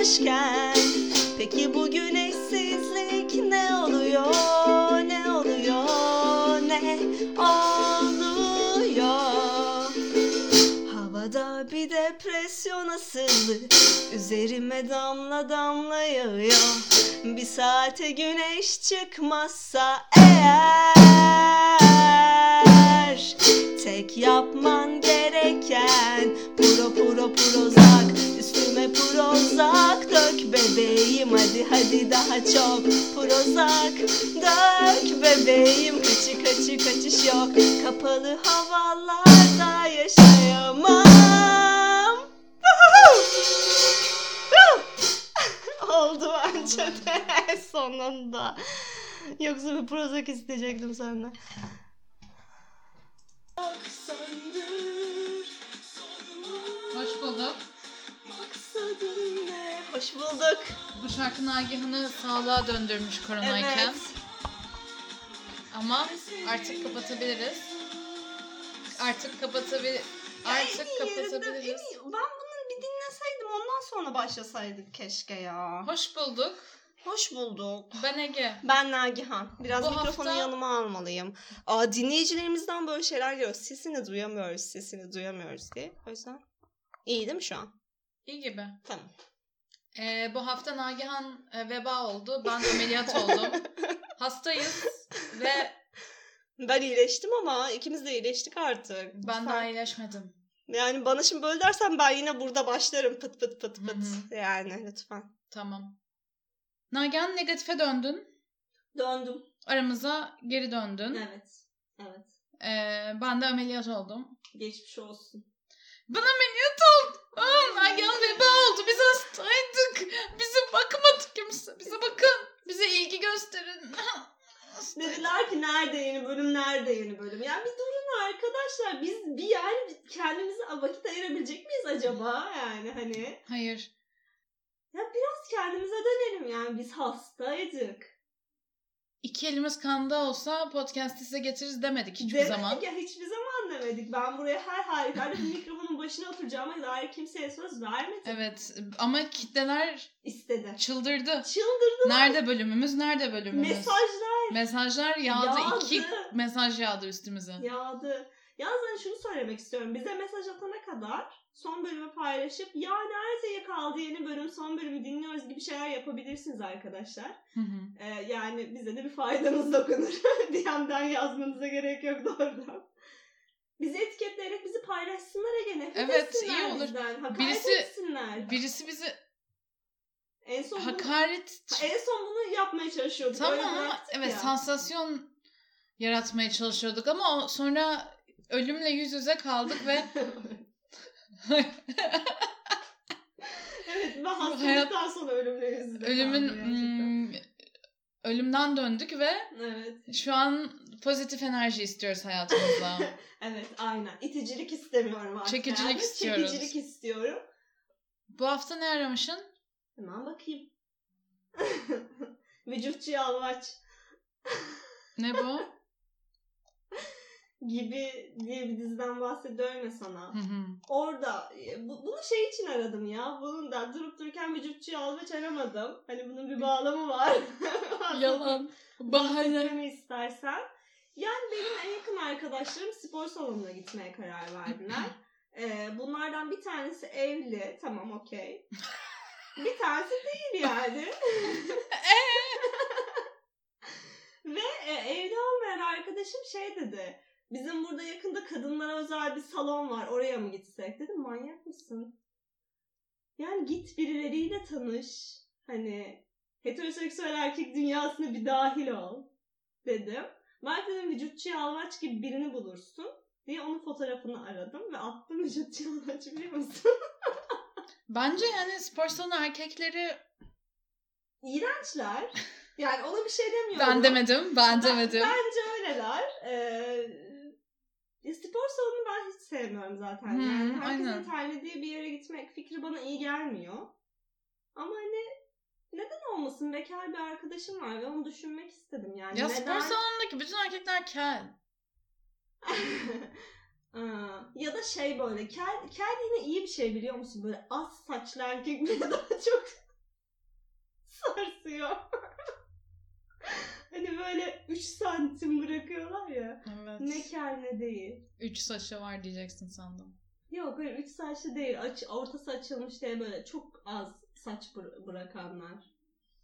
kalmışken. Peki bu güneşsizlik ne oluyor ne oluyor ne oluyor? Havada bir depresyon asılı Üzerime damla damla yağıyor. Bir saate güneş çıkmazsa eğer Tek yapman gereken Puro puro prozak Üstüme prozak Dök bebeğim hadi hadi daha çok Prozak Dök bebeğim kaçı kaçı kaçış yok Kapalı havalarda yaşayamam Oldu bence de sonunda. Yoksa bir Prozac isteyecektim senden. Hoş bulduk. Hoş bulduk. Bu şarkı Nagihan'ı sağlığa döndürmüş koronayken. Evet. Ama artık kapatabiliriz. Artık kapatabil artık kapatabiliriz. Ben bunu bir dinleseydim ondan sonra başlasaydık keşke ya. Hoş bulduk. Hoş bulduk. Ben Ege. Ben Nagihan. Biraz Bu mikrofonu hafta- yanıma almalıyım. Aa, dinleyicilerimizden böyle şeyler geliyor. Sesini duyamıyoruz, sesini duyamıyoruz diye. O yüzden iyi değil mi şu an? İyi gibi. Tamam. Ee, bu hafta Nagihan e, veba oldu. Ben ameliyat oldum. Hastayız ve Ben iyileştim ama ikimiz de iyileştik artık. ben daha iyileşmedim. Yani bana şimdi böyle dersen ben yine burada başlarım pıt pıt pıt pıt. Hı Yani lütfen. Tamam. Nagihan negatife döndün. Döndüm. Aramıza geri döndün. Evet. Evet. Ee, ben de ameliyat oldum. Geçmiş olsun. Ben ameliyat oldum. Aa, Nagihan veba oldu. Biz hastaydık. Bize bakmadı kimse. Bize bakın. Bize ilgi gösterin. Dediler ki nerede yeni bölüm nerede yeni bölüm. Yani bir durun arkadaşlar biz bir yani kendimize vakit ayırabilecek miyiz acaba? Yani hani Hayır. ya biraz kendimize dönelim yani biz hastaydık. İki elimiz kanda olsa podcast'i size getiririz demedik hiçbir demedik zaman. ya hiçbir zaman demedik. Ben buraya her halükarda bir mikrofonun başına oturacağıma dair kimseye söz vermedim. Evet ama kitleler İstedi. çıldırdı. Çıldırdı. Nerede bölümümüz? Nerede bölümümüz? Mesajlar Mesajlar yağdı. Yağdı. İki mesaj yağdı üstümüze. yağdı. Yalnız ben şunu söylemek istiyorum. Bize mesaj atana kadar son bölümü paylaşıp ya nerede kaldı yeni bölüm son bölümü dinliyoruz gibi şeyler yapabilirsiniz arkadaşlar. Hı hı. Ee, yani bize de bir faydanız dokunur. DM'den yazmanıza gerek yok doğrudan. Bizi etiketleyerek bizi paylaşsınlar Ege. Nefret Evet, etsinler iyi olur. Bizden. Hakaret Birisi- etsinler. Birisi bizi En son, bunu, hakaret en son bunu yapmaya çalışıyorduk. Tamam ama evet ya. sansasyon yaratmaya çalışıyorduk ama sonra ölümle yüz yüze kaldık ve evet ben hastalıktan sonra ölümle yüz yüze ölümün kaldım gerçekten. mm, ölümden döndük ve Evet. şu an pozitif enerji istiyoruz hayatımızda. Evet aynen. İticilik istemiyorum artık. Çekicilik Yani. istiyoruz. Çekicilik istiyorum. Bu hafta ne aramışsın? Hemen bakayım. Vücutçu yalvaç Ne bu? gibi diye bir diziden bahsediyorum ya sana. Hı hı. Orada e, bu, bunu şey için aradım ya. Bunun da durup dururken vücutçu yalvaç aramadım. Hani bunun bir bağlamı var. Yalan. Bahane. İstersen. Yani benim en yakın arkadaşlarım spor salonuna gitmeye karar verdiler. Ee, bunlardan bir tanesi evli. Tamam okey. Bir tanesi değil yani. Ve e, evli olmayan arkadaşım şey dedi. Bizim burada yakında kadınlara özel bir salon var. Oraya mı gitsek? Dedim manyak mısın? Yani git birileriyle tanış. Hani heteroseksüel erkek dünyasına bir dahil ol. Dedim. Belki dedim vücutçu yalvaç gibi birini bulursun diye onun fotoğrafını aradım ve attım vücutçu yalvaç biliyor musun? Bence yani spor salonu erkekleri İğrençler. Yani ona bir şey demiyorum. ben demedim, ben demedim. Bence öyleler. Ee, spor salonunu ben hiç sevmiyorum zaten. Hmm, yani herkesin aynen. terlediği bir yere gitmek fikri bana iyi gelmiyor. Ama hani neden olmasın? Bekar bir arkadaşım var ve onu düşünmek istedim yani. Ya neden? spor salonundaki bütün erkekler kel. Ya da şey böyle kel, kel yine iyi bir şey biliyor musun? Böyle az saçlı erkek beni daha çok bırakıyor. hani böyle 3 santim bırakıyorlar ya. Evet. Ne ker ne değil. Üç saçı var diyeceksin sandım. Yok hayır 3 saçlı değil. Aç, ortası açılmış diye böyle çok az saç bır- bırakanlar.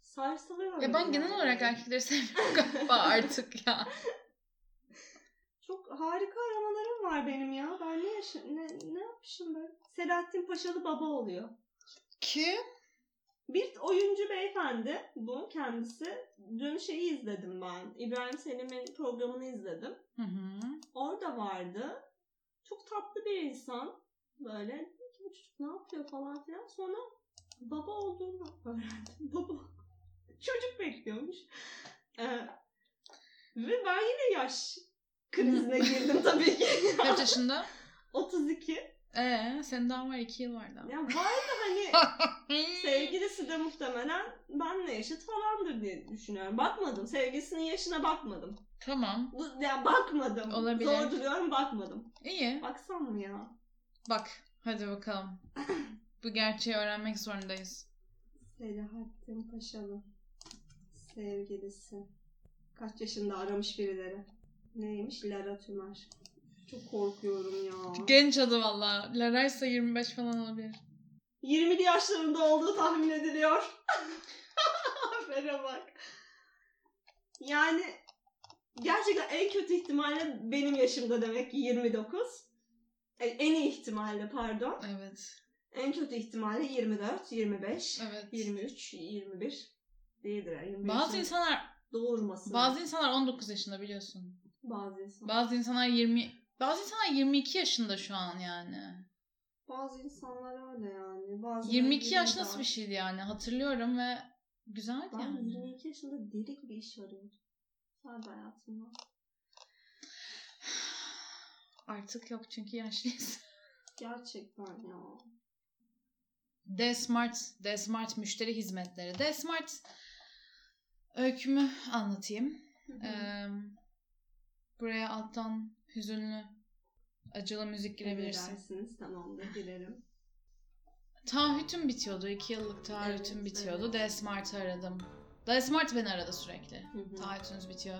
Sarsılıyorum. Ya ben yani. genel olarak erkekleri sevmiyorum galiba artık ya. Çok harika aramalarım var benim ya. Ben ne, yaşa- ne, ne yapmışım böyle? Selahattin Paşalı baba oluyor. Kim? Bir oyuncu beyefendi bu kendisi. Dün şeyi izledim ben. İbrahim Selim'in programını izledim. Hı hı. Orada vardı. Çok tatlı bir insan. Böyle "Dedim ki bu çocuk ne yapıyor falan filan. Sonra baba olduğunu öğrendim. Baba. Çocuk bekliyormuş. Ee, ve ben yine yaş krizine girdim tabii ki. Kaç yaşında? 32. Ee, senin daha var iki yıl var daha. Ya vardı hani sevgilisi de muhtemelen benle yaşıt falandır diye düşünüyorum. Bakmadım. Sevgilisinin yaşına bakmadım. Tamam. Bu- Ya bakmadım. Olabilir. Zor duruyorum bakmadım. İyi. Baksam mı ya? Bak. Hadi bakalım. Bu gerçeği öğrenmek zorundayız. Selahattin Paşalı. Sevgilisi. Kaç yaşında aramış birileri. Neymiş? Lara Tümer. Çok korkuyorum ya. Genç adı valla. Laraysa 25 falan olabilir. 20'li yaşlarında olduğu tahmin ediliyor. Habere bak. Yani gerçekten en kötü ihtimalle benim yaşımda demek ki 29. E, En iyi ihtimalle pardon. Evet. En kötü ihtimalle 24, 25, Evet. 23, 21 değildir. Yani 21 Bazı insanlar doğurması. bazı insanlar 19 yaşında biliyorsun. bazı insan. Bazı insanlar 20 bazı insanlar 22 yaşında şu an yani. bazı insanlar öyle yani. Bazı 22 yaş nasıl bir şeydi yani hatırlıyorum ve güzeldi Ben yani. 22 yaşında deli gibi iş arıyordum. Sadece hayatımda. Artık yok çünkü yaşlıyız. Gerçekten ya. D-Smart, D-Smart müşteri hizmetleri. D-Smart öykümü anlatayım. Hı hı. Ee, buraya alttan hüzünlü, acılı müzik girebilirsin. Emredersiniz, tamamdır girelim. Taahhütüm bitiyordu. iki yıllık taahhütüm Evet, bitiyordu. evet. D-Smart'ı aradım. D-Smart beni aradı sürekli. Taahhütünüz bitiyor.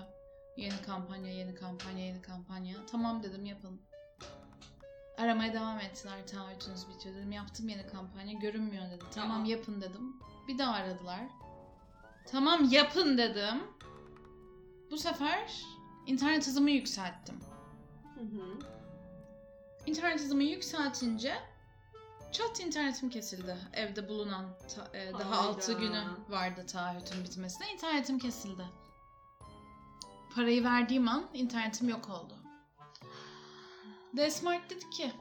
Yeni kampanya, yeni kampanya, yeni kampanya. Tamam dedim yapın. Aramaya devam ettiler. Taahhütünüz bitiyor dedim. Yaptım yeni kampanya. Görünmüyor dedi. Tamam Aa. yapın dedim. Bir daha aradılar. Tamam yapın dedim. Bu sefer internet hızımı yükselttim. Hı hı. İnternet hızımı yükseltince çat internetim kesildi. Evde bulunan ta- e, daha Hayda. 6 günü vardı taahhütün bitmesine. İnternetim kesildi. Parayı verdiğim an internetim yok oldu. D-Smart dedi ki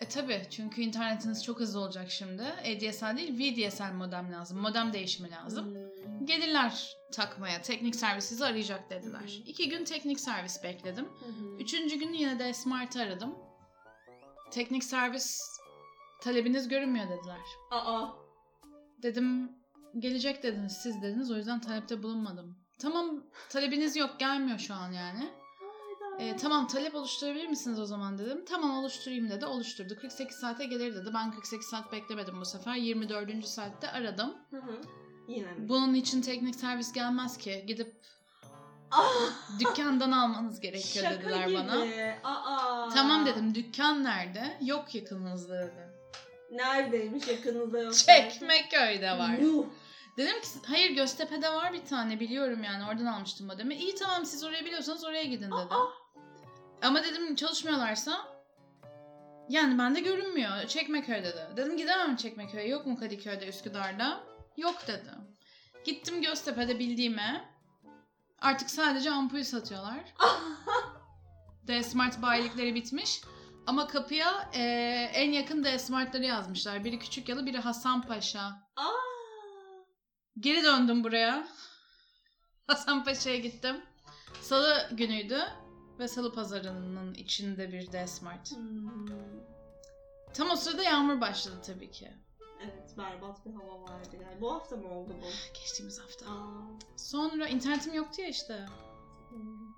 e tabi çünkü internetiniz çok hızlı olacak şimdi. ADSL değil VDSL modem lazım. Modem değişimi lazım. Hmm. Gelirler takmaya. Teknik servis sizi arayacak dediler. İki gün teknik servis bekledim. Üçüncü gün yine de Smart'ı aradım. Teknik servis talebiniz görünmüyor dediler. Aa. Dedim gelecek dediniz siz dediniz o yüzden talepte bulunmadım. Tamam talebiniz yok gelmiyor şu an yani. Ee, tamam talep oluşturabilir misiniz o zaman dedim. Tamam oluşturayım dedi oluşturdu. 48 saate gelir dedi. Ben 48 saat beklemedim bu sefer. 24. saatte aradım. Hı hı. Yine mi? Bunun için teknik servis gelmez ki. Gidip Ah! dükkandan almanız gerekiyor Şaka dediler gibi. bana. Aa. Tamam dedim dükkan nerede? Yok yakınınızda dedi. Neredeymiş yakınızda yok. Çekmeköy'de var. Yuh. Dedim ki hayır Göztepe'de var bir tane biliyorum yani oradan almıştım modemi. İyi tamam siz oraya biliyorsanız oraya gidin dedi. Ama dedim çalışmıyorlarsa yani bende görünmüyor. Çekmeköy dedi. Dedim gidemem Çekmeköy'e. Yok mu Kadıköy'de Üsküdar'da? Yok dedi. Gittim Göztepe'de bildiğime. Artık sadece ampul satıyorlar. D-Smart bayilikleri bitmiş. Ama kapıya e, en yakın D-Smart'ları yazmışlar. Biri Küçük Yalı, biri Hasanpaşa. Aa. Geri döndüm buraya. Hasanpaşa'ya gittim. Salı günüydü ve salı pazarının içinde bir D-Smart. Hmm. Tam o sırada yağmur başladı tabii ki. Evet berbat bir hava vardı yani. Bu hafta mı oldu bu? Geçtiğimiz hafta. Aa. Sonra internetim yoktu ya işte. doğru.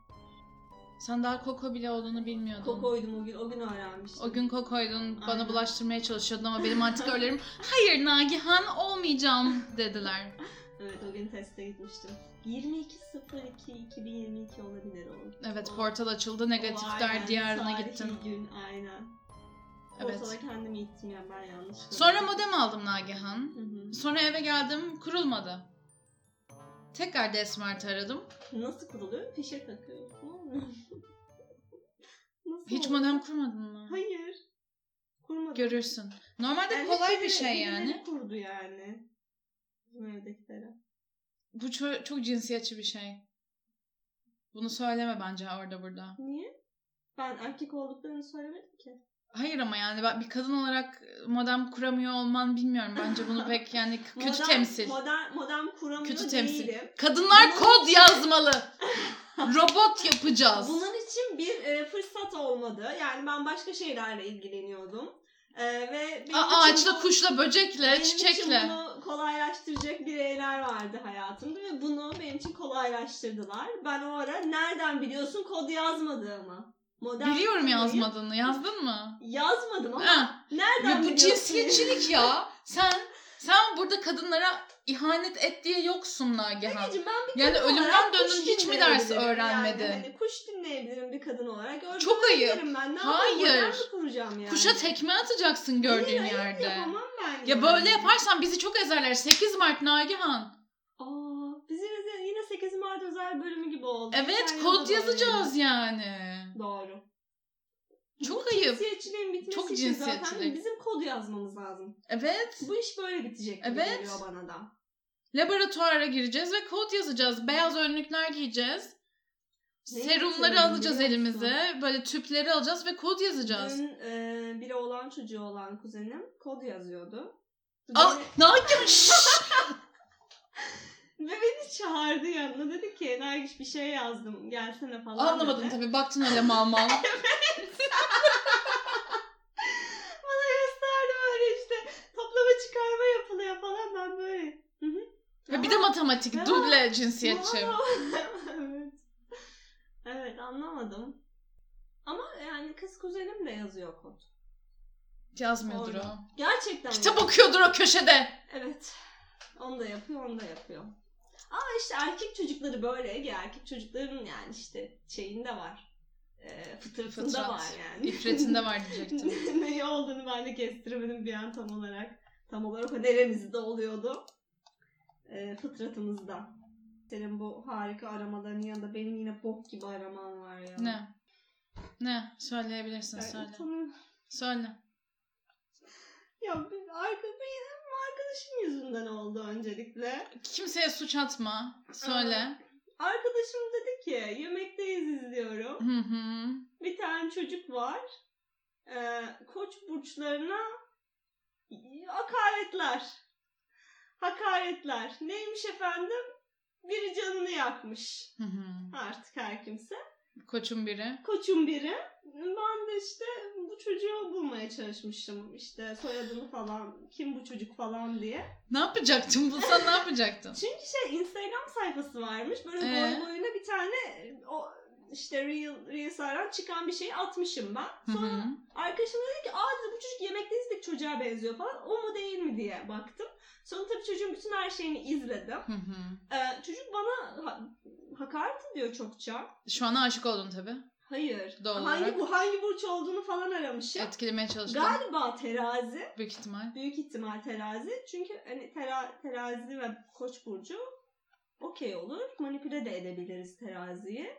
Sen daha Koko bile olduğunu bilmiyordun. Kokoydum o gün. O gün öğrenmiştim. O gün Koko'ydun, bana Aynen. bulaştırmaya çalışıyordun ama benim antikörlerim hayır Nagihan olmayacağım dediler. Evet o gün teste gitmiştim. 22.02.2022 olabilir o. Evet O- portal açıldı negatifler aynen, diyarına gittin. gün aynen. Evet. Portala kendim gittim ya ben yanlış. Sonra modem aldım Nagihan. Hı hı. Sonra eve geldim kurulmadı. Tekrar Desmart'ı aradım. Nasıl kuruluyor? Fişe takıyorsun. Hiç oluyor? modem kurmadın mı? Hayır. Kurmadım. Görürsün. Normalde Yani kolay bir şey yani. kurdu yani. Bizim evdekilere. Bu ço- çok cinsiyetçi bir şey. Bunu söyleme bence orada burada. Niye? Ben erkek olduklarını söylemedim ki. Hayır ama yani ben bir kadın olarak modem kuramıyor olman bilmiyorum. Bence bunu pek yani kötü Modern- temsil. Modern, modern kuramıyor Kötü temsil. değilim. Kadınlar Bunun kod için- yazmalı. Robot yapacağız. Bunun için bir e, fırsat olmadı. Yani ben başka şeylerle ilgileniyordum. E, ve benim A- için ağaçla, bu- kuşla, böcekle, benim çiçekle. için bunu kolaylaştıracak bireyler vardı hayatımda ve bunu benim için kolaylaştırdılar. Ben o ara nereden biliyorsun kod yazmadığımı? Modern Biliyorum yazmadığını. Yazdın mı? Yazmadım ama Ha. nereden Ya bu biliyorsun? cinsiyetçilik ya. Sen sen burada kadınlara ihanet et diye yoksun Nagihan. Anneciğim, ben bir Yani ölümden kuş hiç mi ders öğrenmedin? Yani hani kuş dinleyebilirim bir kadın olarak. Gördüğümü Çok ayıp. Ben. Ne Hayır. yani? Kuşa tekme atacaksın gördüğün Hayır, hayır, yerde. Yapamam ben. Ya yani. böyle yaparsan bizi çok ezerler. 8 Mart Nagihan. Aa, bizim yine- yine 8 Mart özel bölümü gibi oldu. Evet Geçen kod yazacağız yani. Doğru. Çok Bu ayıp. Cinsiyetçiliğin bitmesi Çok için zaten cinsiyetçilik. bizim kod yazmamız lazım. Evet. Bu iş böyle bitecek gibi Evet. geliyor bana da. Laboratuvara gireceğiz ve kod yazacağız. Beyaz önlükler giyeceğiz. Ne Serumları yapıyorum alacağız biliyor elimize. Böyle tüpleri alacağız ve kod yazacağız. Dün e, biri olan çocuğu olan kuzenim kod yazıyordu. Aa, Nagihan şşş! Ve beni çağırdı yanına. Dedi ki Nergiş bir şey yazdım gelsene falan Anlamadın dedi. tabii. Baktın öyle mal mal. Bana gösterdi böyle işte toplama çıkarma yapılıyor falan ben böyle. Hı hı. Ve bir de matematik. Ya. Duble cinsiyetçi. Evet. Evet anlamadım. Ama yani kız kuzenim de yazıyor kod. Yazmıyordur Orada. o. Gerçekten. Kitap okuyordur o köşede. Evet. Onu da yapıyor, onu da yapıyor. Ama işte erkek çocukları böyle Ege. Erkek çocukların yani işte şeyinde var. E, fıtratında Fıtrat. var yani. İffetinde var diyecektim. Neyi olduğunu ben de kestiremedim bir an tam olarak. Tam olarak o neremizde oluyordu. E, fıtratımızda. Senin bu harika aramaların yanında benim yine bok gibi aramam var ya. Ne? Ne? Söyleyebilirsin Yani söyle. utanıyorum. Söyle. Ya bir arka, benim arkadaşım yüzünden oldu öncelikle. Kimseye suç atma. Söyle. Arkadaşım dedi ki yemekteyiz izliyorum. Hı hı. Bir tane çocuk var. Ee, koç burçlarına hakaretler. Hakaretler. Neymiş efendim? Biri canını yakmış. Hı hı. Artık her kimse. Koçun biri. Koçun biri. Ben de işte bu çocuğu bulmaya çalışmışım. İşte soyadını falan, kim bu çocuk falan diye. Ne yapacaktın? Bulsan ne yapacaktın? Çünkü şey Instagram sayfası varmış. Böyle Ee? boy boyuna bir tane o işte Reel, Reels'lerden çıkan bir şeyi atmışım ben. Sonra hı. arkadaşım dedi ki aa dedi, bu çocuk yemekte izledik çocuğa benziyor falan. O mu değil mi diye baktım. Sonra tabii çocuğun bütün her şeyini izledim. Ee, çocuk bana ha- hakaret ediyor çokça. Şu an aşık oldun tabii. Hayır. Doğal hangi olarak. bu hangi burç olduğunu falan aramışım. Etkilemeye çalıştın. Galiba terazi. Büyük ihtimal. Büyük ihtimal terazi. Çünkü hani tera, terazi ve koç burcu okey olur. Manipüle de edebiliriz teraziyi.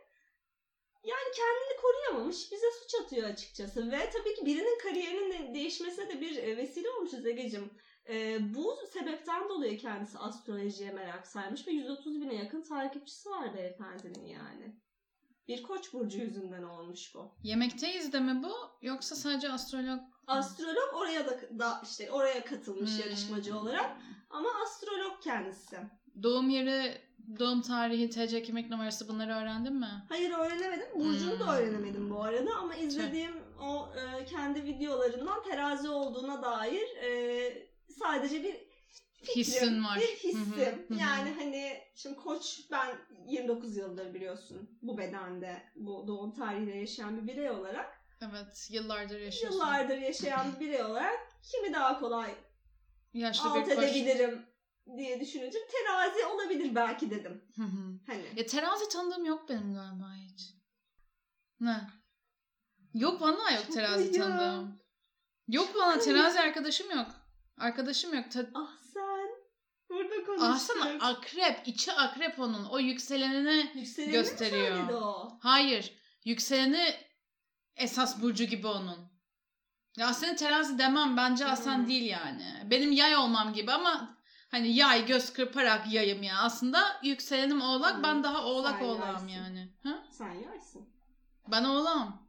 Yani kendini koruyamamış. Bize suç atıyor açıkçası. Ve tabii ki birinin kariyerinin de değişmesine de bir e, vesile olmuşuz Ege'cim. E, bu sebepten dolayı kendisi astrolojiye merak sarmış ve 130 bine yakın takipçisi var beyefendinin yani. Bir koç burcu yüzünden olmuş bu. Yemekteyiz de mi bu? Yoksa sadece astrolog? Astrolog oraya da, da işte oraya katılmış Hmm. yarışmacı olarak ama astrolog kendisi. Doğum yeri, doğum tarihi, TC kimlik numarası bunları öğrendin mi? Hayır öğrenemedim. Burcu'nu Hmm. da öğrenemedim bu arada ama izlediğim o e, kendi videolarından terazi olduğuna dair e, sadece bir fikrim, Hissin var. bir hissim. hı, hı hı. Yani hani şimdi koç ben 29 yıldır biliyorsun bu bedende bu doğum tarihiyle yaşayan bir birey olarak Evet, yıllardır yaşıyorsun. yıllardır yaşayan bir birey olarak kimi daha kolay Yaşlı alt edebilirim diye düşününce terazi olabilir belki dedim. Hı hı. Hani. ya terazi tanıdığım yok benim galiba hiç. Ne? Yok vallahi yok Çok terazi ya. tanıdığım. Yok bana terazi arkadaşım yok. Arkadaşım yok. Ta- Ah sen. Konuştuk. Aslında akrep, içi akrep onun. O yükselenini Yükseleni gösteriyor. o? Hayır. Yükseleni esas burcu gibi onun. Ya aslında terazi demem. Bence aslan Hmm. değil yani. Benim yay olmam gibi ama hani yay göz kırparak yayım ya. Aslında yükselenim oğlak. Hmm. Ben daha oğlak Sen oğlağım yaysın. yani. Ha? Sen yersin. Ben oğlağım.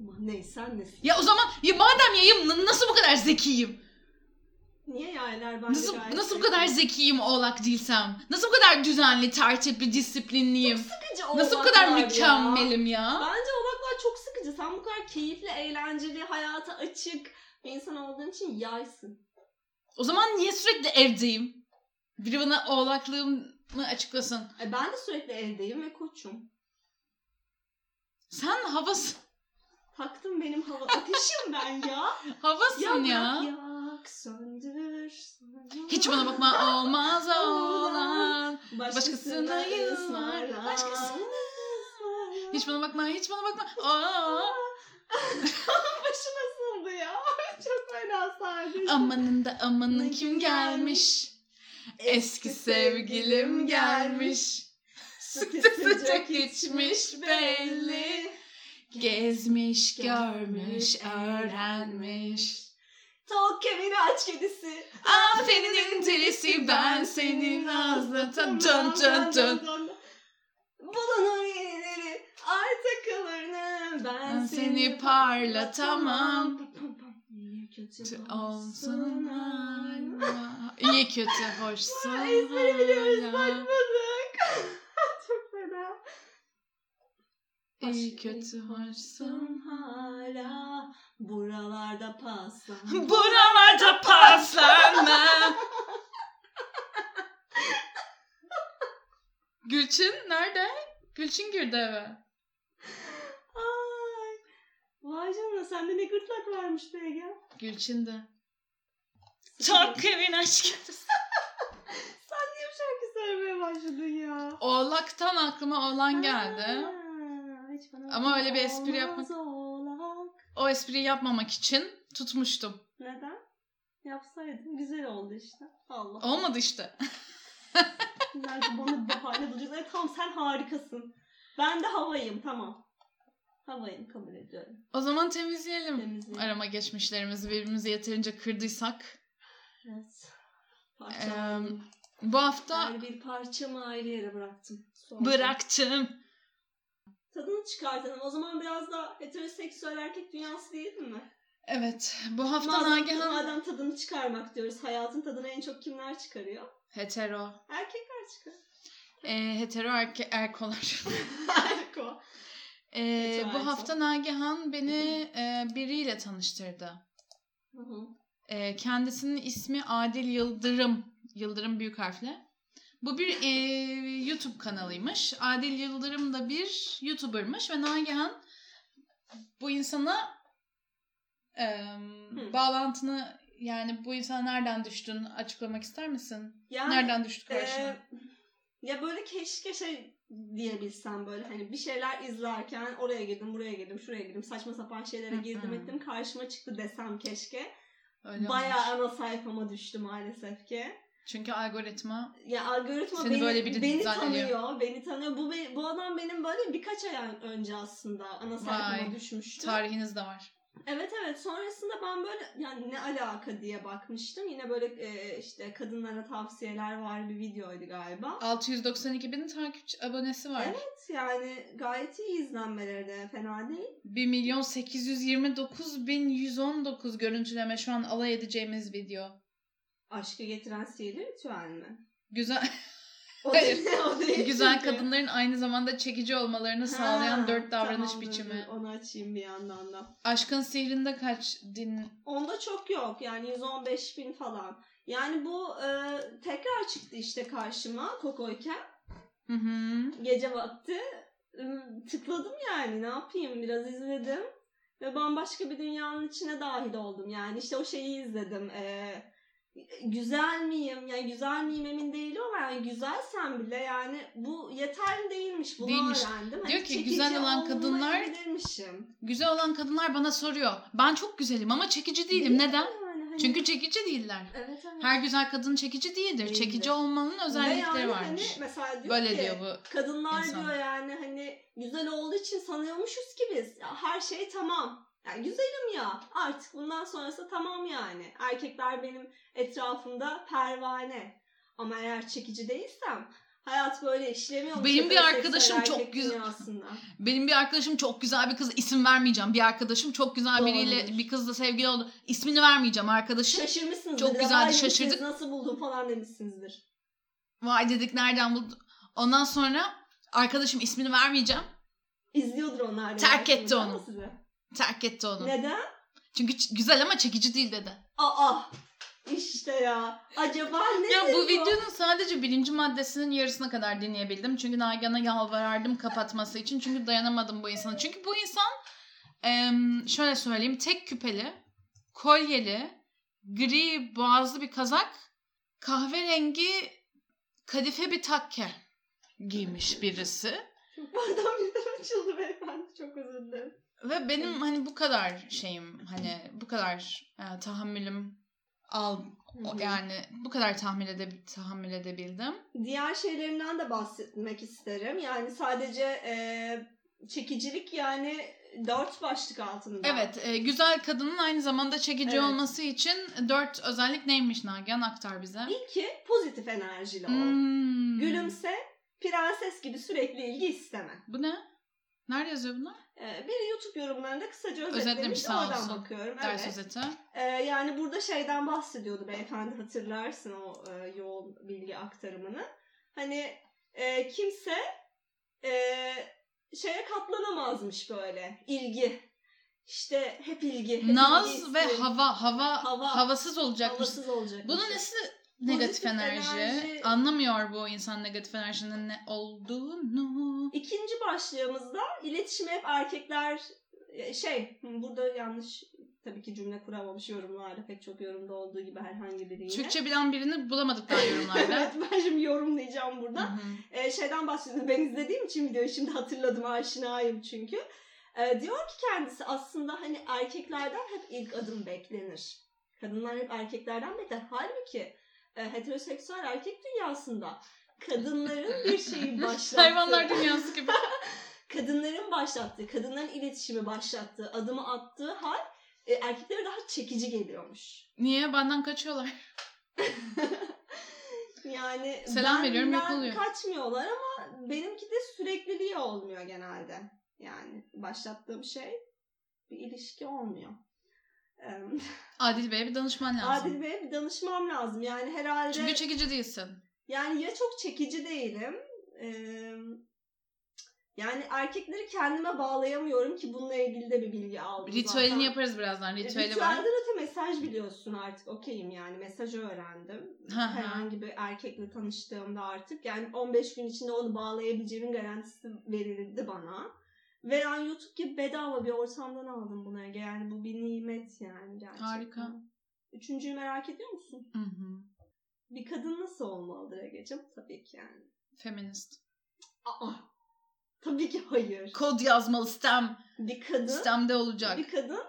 Ama neysen nesin. Ya o zaman ya madem yayım nasıl bu kadar zekiyim? Niye yaylar bence Nasıl gayet nasıl bu kadar zekiyim oğlak değilsem? Nasıl bu kadar düzenli, tertipli, disiplinliyim? Sıkıcı Nasıl bu kadar oğlaklar ya. mükemmelim ya? Bence oğlaklar çok sıkıcı. Sen bu kadar keyifli, eğlenceli, hayata açık bir insan olduğun için yaysın. O zaman niye sürekli evdeyim? Biri bana oğlaklığımı açıklasın. E ben de sürekli evdeyim ve koçum. Sen havas Taktım benim hava ateşim ben ya. havasın ya. Yak yak söndür. Hiç bana bakma olmaz oğlan. Başkasına yıllar. Başkasına. ısmarla. Hiç bana bakma, hiç bana bakma. Aa. Başı nasıldı ya? Çok fena sardı. Amanın da amanın kim gelmiş? Eski sevgilim gelmiş. Sıcak sıcak içmiş belli. Gezmiş, görmüş, öğrenmiş. Tok kemini aç kedisi. Aferin delisi ben senin ağzına dön dön dön. Bulunur yenileri ay takılarını ben, Ben seni parlatamam. İyi kötü Olsun hala. İyi kötü hoşsun Ezberi biliyoruz hala. bakmadık. Çok fena. İyi kötü hoşsun. hala buralarda paslan. Buralarda paslanma. Gülçin nerede? Gülçin girdi eve. Ay. Vay canına sende ne gırtlak varmış be Ege. Gülçin de. Çok evin aşkı. Sen niye bu şarkı söylemeye başladın ya? Oğlaktan aklıma oğlan geldi. Ha, hiç bana Ama öyle bir espri olmaz yapmak- oğlak. O espriyi yapmamak için tutmuştum. Neden? Yapsaydın güzel oldu işte. Allah. Olmadı işte. Nerede bana bahane bulacaksın. Evet, tamam sen harikasın. Ben de havayım tamam. Havayım kabul ediyorum. O zaman temizleyelim. Temizleyelim. Arama geçmişlerimizi birbirimizi yeterince kırdıysak. Evet. Parçalandım. Bu hafta Her bir parçamı ayrı yere bıraktım. Sonra. bıraktım. Tadını çıkartalım. O zaman biraz da heteroseksüel erkek dünyası değil mi? Evet. Bu hafta Madem, Nagihan madem tadını çıkarmak diyoruz. Hayatın tadını en çok kimler çıkarıyor? hetero. Erkekler çıkarıyor. E, hetero erke erkolar. Erko. E, Hetero bu erko. hafta Nagihan beni e, biriyle tanıştırdı. Hı hı. E, kendisinin ismi Adil Yıldırım. Yıldırım büyük harfle. Bu bir e, YouTube kanalıymış. Adil Yıldırım da bir YouTuber'mış ve Nagihan bu insana e, bağlantını yani bu insana nereden düştün açıklamak ister misin? Yani, nereden düştü karşına? e, ya böyle keşke şey diyebilsem böyle hani bir şeyler izlerken oraya girdim, buraya girdim, şuraya girdim, saçma sapan şeylere girdim ettim karşıma çıktı desem keşke. Öyle Bayağı olmuş. ana sayfama düştü maalesef ki. Çünkü algoritma Ya algoritma Seni beni, böyle biri beni zannediyor. tanıyor, beni tanıyor. Bu be- bu adam benim böyle birkaç ay önce aslında ana sayfama düşmüştü. tarihiniz de var. Evet evet sonrasında ben böyle yani ne alaka diye bakmıştım. Yine böyle e, işte kadınlara tavsiyeler var bir videoydu galiba. 692 bin takipçi abonesi var. Evet yani gayet iyi izlenmeleri de fena değil. 1 milyon 829 bin 119 görüntüleme şu an alay edeceğimiz video. Aşkı getiren sihirli ritüel mi? Güzel O Hayır. değil, o değil güzel çünkü. kadınların aynı zamanda çekici olmalarını sağlayan Ha, dört davranış tamam, dur, biçimi. Onu açayım bir yandan da. Aşkın sihrinde kaç din Onda çok yok yani 115 bin falan. Yani bu e, tekrar çıktı işte karşıma Kokoyken. Hı hı. Gece vakti tıkladım yani ne yapayım biraz izledim. Ve bambaşka bir dünyanın içine dahil oldum. Yani işte o şeyi izledim. E, güzel miyim? Yani güzel miyim emin değilim ama yani güzelsem bile yani bu yeterli değilmiş. Bunu Değilmiş. öğrendim. Hani Diyor ki, çekici güzel olan kadınlar-. Güzel olan kadınlar bana soruyor. Ben çok güzelim ama çekici değilim. Değil Neden? Yani hani- Çünkü çekici değiller. evet, evet. Her güzel kadın çekici değildir. Değildir. Çekici olmanın özellikleri yani varmış. Hani mesela diyor Böyle ki, diyor bu. Kadınlar insan. diyor yani hani güzel olduğu için sanıyormuşuz ki biz. Ya her şey tamam. Yani güzelim ya. Artık bundan sonrası tamam yani. Erkekler benim etrafımda pervane. Ama eğer çekici değilsem hayat böyle işlemiyor. Benim bir arkadaşım çok güzel-. Benim bir arkadaşım çok güzel bir kız isim vermeyeceğim. Bir arkadaşım çok güzel biriyle Doğrudur. bir kızla sevgili oldu. İsmini vermeyeceğim arkadaşım. Şaşırmışsınızdır. Çok güzeldi, şaşırdık. Nasıl buldun falan demişsinizdir. Vay dedik nereden buldu? Ondan sonra arkadaşım ismini vermeyeceğim. İzliyordur onlar. Terk etti onu. sizi. Terk etti onu. Neden? Çünkü ç- güzel ama çekici değil dedi. Aa işte ya. Acaba ne Ya bu videonun sadece birinci maddesinin yarısına kadar dinleyebildim. Çünkü Nagihan'a yalvarardım kapatması için. Çünkü dayanamadım bu insana. Çünkü bu insan em, şöyle söyleyeyim tek küpeli, kolyeli, gri boğazlı bir kazak, kahverengi kadife bir takke giymiş birisi. Pardon birden açıldı beyefendi. Çok özür dilerim. Ve benim hani bu kadar şeyim hani bu kadar e, tahammülüm al o- yani bu kadar tahammül, ede, tahammül edebildim. Diğer şeylerinden de bahsetmek isterim. Yani sadece e, çekicilik yani dört başlık altında. Evet, e, güzel kadının aynı zamanda çekici Evet. olması için dört özellik neymiş Nagihan aktar bize. İlki pozitif enerjili ol. Hmm. Gülümse, prenses gibi sürekli ilgi isteme. Bu ne? Nerede yazıyor bunlar? Ee, biri YouTube yorumlarında kısaca Özetlemiş, sağ Oradan olsun. bakıyorum. Ders evet. özeti. Ee, yani burada şeyden bahsediyordu beyefendi hatırlarsın o e, yoğun bilgi aktarımını. Hani e, kimse e, şeye katlanamazmış böyle ilgi. İşte hep ilgi. Hep ilgi Naz ve isterim. hava, hava, Hava. havasız olacakmış. havasız olacak. Bunun nesi negatif enerji? enerji- Anlamıyor bu insan negatif enerjinin ne olduğunu. İkinci başlığımızda iletişimi hep erkekler e, şey burada yanlış tabii ki cümle kuramamış yorumlarda pek çok yorumda olduğu gibi herhangi biri yine. Türkçe bilen birini bulamadık daha yorumlarda. evet ben şimdi yorumlayacağım burada. Hı hı. Ee, şeyden bahsediyorum. Ben izlediğim için videoyu şimdi hatırladım. Aşinayım çünkü. Ee, diyor ki kendisi aslında hani erkeklerden hep ilk adım beklenir. Kadınlar hep erkeklerden bekler. Halbuki heteroseksüel erkek dünyasında kadınların bir şeyi başlattığı, Hayvanlar dünyası gibi. kadınların başlattığı, kadınların iletişimi başlattığı, adımı attığı hal e, erkeklere daha çekici geliyormuş. Niye? Benden kaçıyorlar. Yani Selam veriyorum, yok benden oluyor. kaçmıyorlar ama benimki de sürekliliği olmuyor genelde. Yani başlattığım şey bir ilişki olmuyor. Adil Bey'e bir danışman lazım. Adil Bey'e bir danışmam lazım. Yani herhalde Çünkü çekici değilsin. yani ya çok çekici değilim. ee, yani erkekleri kendime bağlayamıyorum ki bununla ilgili de bir bilgi aldım. Ritüelini zaten. yaparız birazdan. Ritüeli var. Ritüelden öte mesaj biliyorsun artık okeyim yani mesajı öğrendim. Herhangi bir erkekle tanıştığımda artık yani 15 gün içinde onu bağlayabileceğimin garantisi verildi bana. Ve yani YouTube gibi bedava bir ortamdan aldım bunu Ege. Yani bu bir nimet yani gerçekten. Harika. Üçüncüyü merak ediyor musun? Hı hı. Bir kadın nasıl olmalıdır Ege'cim? Tabii ki yani. Feminist. Aa, tabii ki hayır. Kod yazmalı stem. Bir kadın, Stemde olacak. bir kadın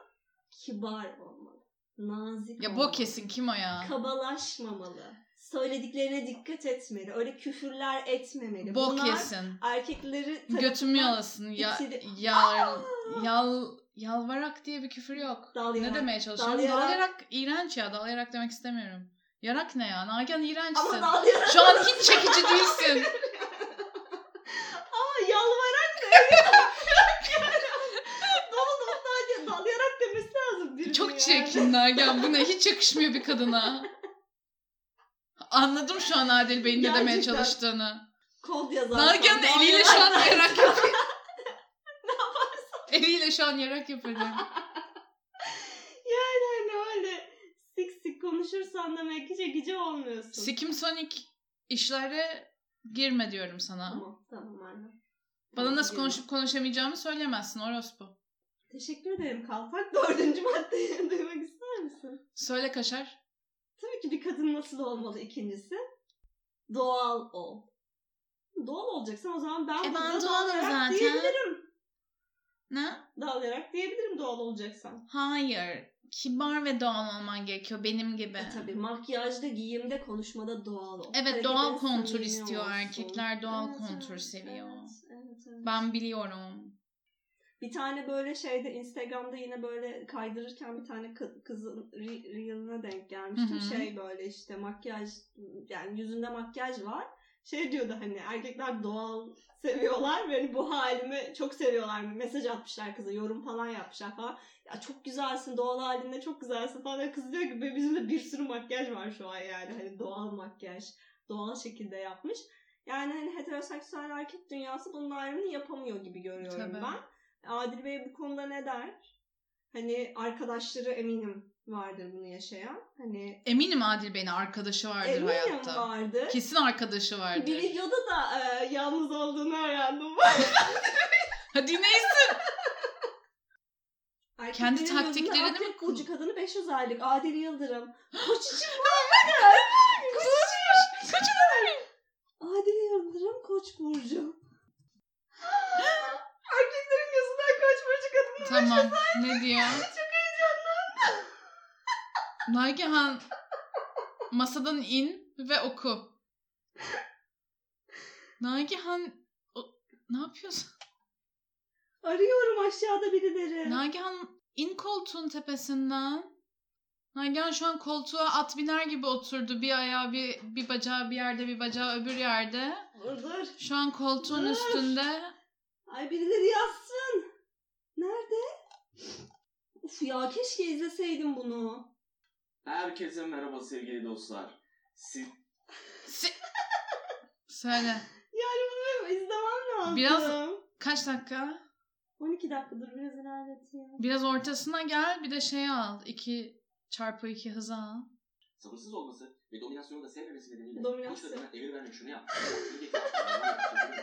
kibar olmalı. Nazik Ya olmalı. bu kesin kim o ya? kabalaşmamalı. Söylediklerine dikkat etmeli. Öyle küfürler etmemeli. Bok Bunlar yesin. erkekleri Götümü yalasın. Ya, itili- yal, yal, yalvarak diye bir küfür yok. dalayarak. Ne demeye çalışıyorum? Dalayarak. Dalayarak iğrenç ya. Dalayarak demek istemiyorum. Yarak ne ya? Nagihan iğrençsin. Ama dalayarak. Şu an hiç çekici değilsin. Aa yalvarak ne? dalayarak demesi lazım. Çok yani. çirkin Nagihan. Bu ne? Hiç yakışmıyor bir kadına. Anladım şu an Adil Bey'in ne demeye Gerçekten. çalıştığını. Kod yazar. Nagihan da eliyle şu an yarak yapıyor. Eliyle şu an yarak yapıyor. Yani hani öyle sik sik konuşursan demek ki çekici olmuyorsun. Sikim Sonic işlere girme diyorum sana. Tamam tamam anne. Bana nasıl konuşup konuşamayacağımı söyleyemezsin orospu. Teşekkür ederim Kaltak. Dördüncü maddeyi duymak ister misin? Söyle kaşar. Tabii ki bir kadın nasıl olmalı ikincisi? Doğal ol. Doğal olacaksan o zaman ben E ben dağılarak zaten. diyebilirim. Ne? Dağılarak diyebilirim doğal olacaksan. Hayır. Kibar ve doğal olman gerekiyor benim gibi. E tabii makyajda, giyimde, konuşmada doğal ol. Evet doğal kontur istiyor olsun. erkekler doğal Evet, kontur evet, seviyor. Evet, evet. Ben biliyorum. Bir tane böyle şeyde Instagram'da yine böyle kaydırırken bir tane kı- kızın re- reel'ine denk gelmiştim. Hı hı. Şey böyle işte makyaj yani yüzünde makyaj var. Şey diyordu hani erkekler doğal seviyorlar ve hani bu halimi çok seviyorlar. Mesaj atmışlar kıza yorum falan yapmışlar falan. Ya çok güzelsin doğal halinde çok güzelsin falan. Kız diyor ki bizim de bir sürü makyaj var şu an yani. Hani doğal makyaj doğal şekilde yapmış. Yani hani heteroseksüel erkek dünyası bunun ayrımını yapamıyor gibi görüyorum Tabii. ben. Adil Bey bu konuda ne der? Hani arkadaşları eminim vardır bunu yaşayan. Hani Eminim Adil Bey'in arkadaşı vardır eminim hayatta. vardır. Kesin arkadaşı vardır. Bir videoda da e, yalnız olduğunu öğrendim. Hadi neyse. Erkeklerin Kendi gözünde taktiklerini mi Akrep Burcu kadını 5 özellik. Adil Yıldırım. Koç için Kaç Adil Yıldırım Koç Burcu. Erkeklerin gözünden Koç Burcu kadını Tamam. Ne diyor? Çok heyecanlandım. Nagihan masadan in ve oku. Nagihan o- ne yapıyorsun? Arıyorum aşağıda birileri. Nagihan in koltuğun tepesinden. Nagihan şu an koltuğa at biner gibi oturdu. Bir ayağı bir, bir bacağı bir yerde bir bacağı öbür yerde. Dur dur. Şu an koltuğun Dur. üstünde. Ay birileri yazsın. Uf ya keşke izleseydim bunu. Herkese merhaba sevgili dostlar. Siz Si- Söyle. Yani bunu benim izlemem lazım. Biraz- Kaç dakika? 12 dakika dur biraz ilerlet ya. Biraz ortasına gel bir de şey al. 2 çarpı 2 hızı al. sabırsız olması ve dominasyonu da sevmemesi nedeniyle Dominasyon. koç kadına emir vermek şunu yap.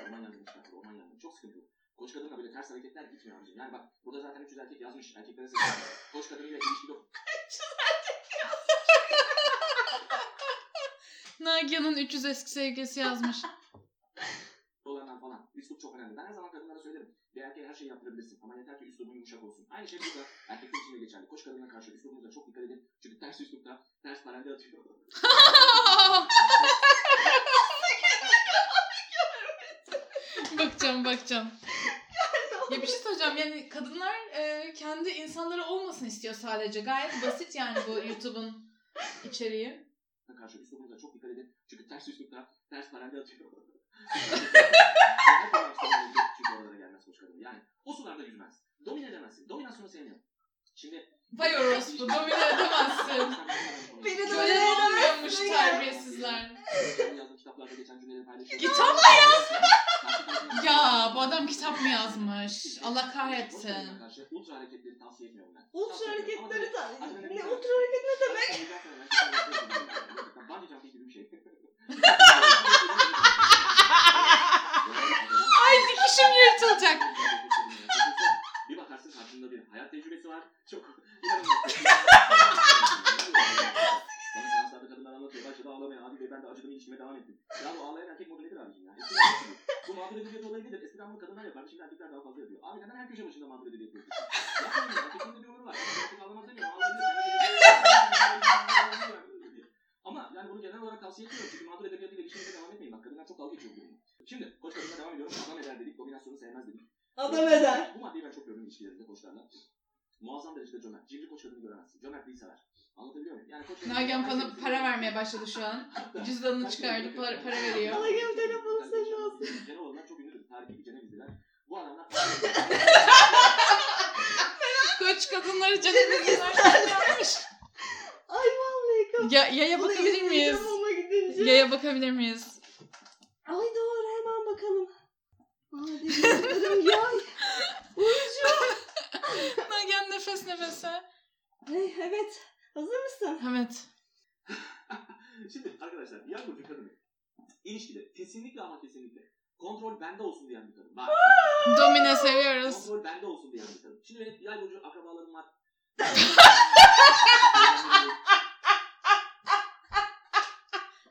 Orman yangını çıkartır. Orman yangını. Çok sıkıntılı. Koç kadınla böyle ters hareketler gitmiyor abicim. Yani bak burada zaten 300 erkek yazmış. Erkeklere sesleniyor. Koç kadınıyla ilişkide Nagihan'ın 300 eski sevgilisi yazmış. olanlar falan. Üslup çok önemli. Ben her zaman kadınlara söylerim. Bir erkeğe her şeyi yaptırabilirsin. Ama yeter ki üslubun yumuşak olsun. Aynı şey burada erkekler için de geçerli. Koç kadına karşı üslubunuza çok dikkat edin. Çünkü ters üslupta ters paralelde atıyor. Bakacağım bakacağım. Ya bir şey söyleyeceğim yani kadınlar e, kendi insanları olmasın istiyor sadece. Gayet basit yani bu YouTube'un içeriği. karşı üslubunuza çok dikkat edin. Çünkü ters üslupta ters paralelde atıyor. Çünkü oralara gelmez koç kadın. Yani o sularda yüzmez. Domine edemezsin. Dominasyonu sevmiyor. Şimdi Vay orospu domine edemezsin. Beni olmuyormuş edemezsin ya. terbiyesizler. Kitaplarda geçen cümleleri paylaşıyorum. Kitap mı yazmış? Ya bu adam kitap mı yazmış? Allah kahretsin. Ultra hareketleri tavsiye etmiyorum ben. Ultra hareketleri. Adrenalin Ne ultra hareket ne demek? Bungee jumping gibi bir şey. Ay dikişim yırtılacak. Bir bakarsın karşında bir hayat tecrübesi var. Çok. Bana seanslarda kadınlar anlatıyor. Başladı ağlamaya. Hadi bey ben de acıdım ilişkime devam ettim. Ya bu ağlayan erkek modu nedir abicim ya? Eskiden yoktu bu. Bu mağdur edebiyat olayı nedir? Eskiden bunu kadınlar yapardı. Şimdi erkekler daha fazla yapıyor. Abi neden her köşe başında mağdur edebiyat yapıyorsun? Yapmayın ya. Erkeklerin bir ömrü var. Erkek ağlamaz demiyor. Ağlayabilir. Ama yani bunu genel olarak tavsiye etmiyorum. Çünkü mağdur edebiyatıyla ilişkinize devam etmeyin. Bak kadınlar çok dalga geçiyor bu. Şimdi koç kadınla devam ediyorum. Adam eder dedik. Dominasyonu sevmez dedik. Adam eder. Bu maddeyi ben çok gördüm ilişkilerimde koçlarla. Muazzam derecede cömert. Cimri koç kadını göremezsin. Cömertliği sever. Anlatabiliyor muyum? Yani koç Nagihan bana para vermeye başladı şu an. Cüzdanını çıkardı para, para veriyor. Gel telefonu senin olsun. Cenovalılar çok ünlüdür. Tarihi bir Cenevizliler. Bu adamlar Koç kadınları canım yapmış. Ay vallahi kapı. Ya, yaya Bunu bakabilir miyiz? Yaya bakabilir miyiz? Ay doğru hemen bakalım. Hadi yıldırım yay. Burcu. Nagihan nefes nefese. Ay, evet. Hazır mısın? Evet. Şimdi arkadaşlar yan burcu kadını ilişkide kesinlikle ama kesinlikle kontrol bende olsun diyen bir kadın. Bak. Domine seviyoruz. Kontrol bende olsun diyen bir kadın. Şimdi benim yay burcu akrabalarım var.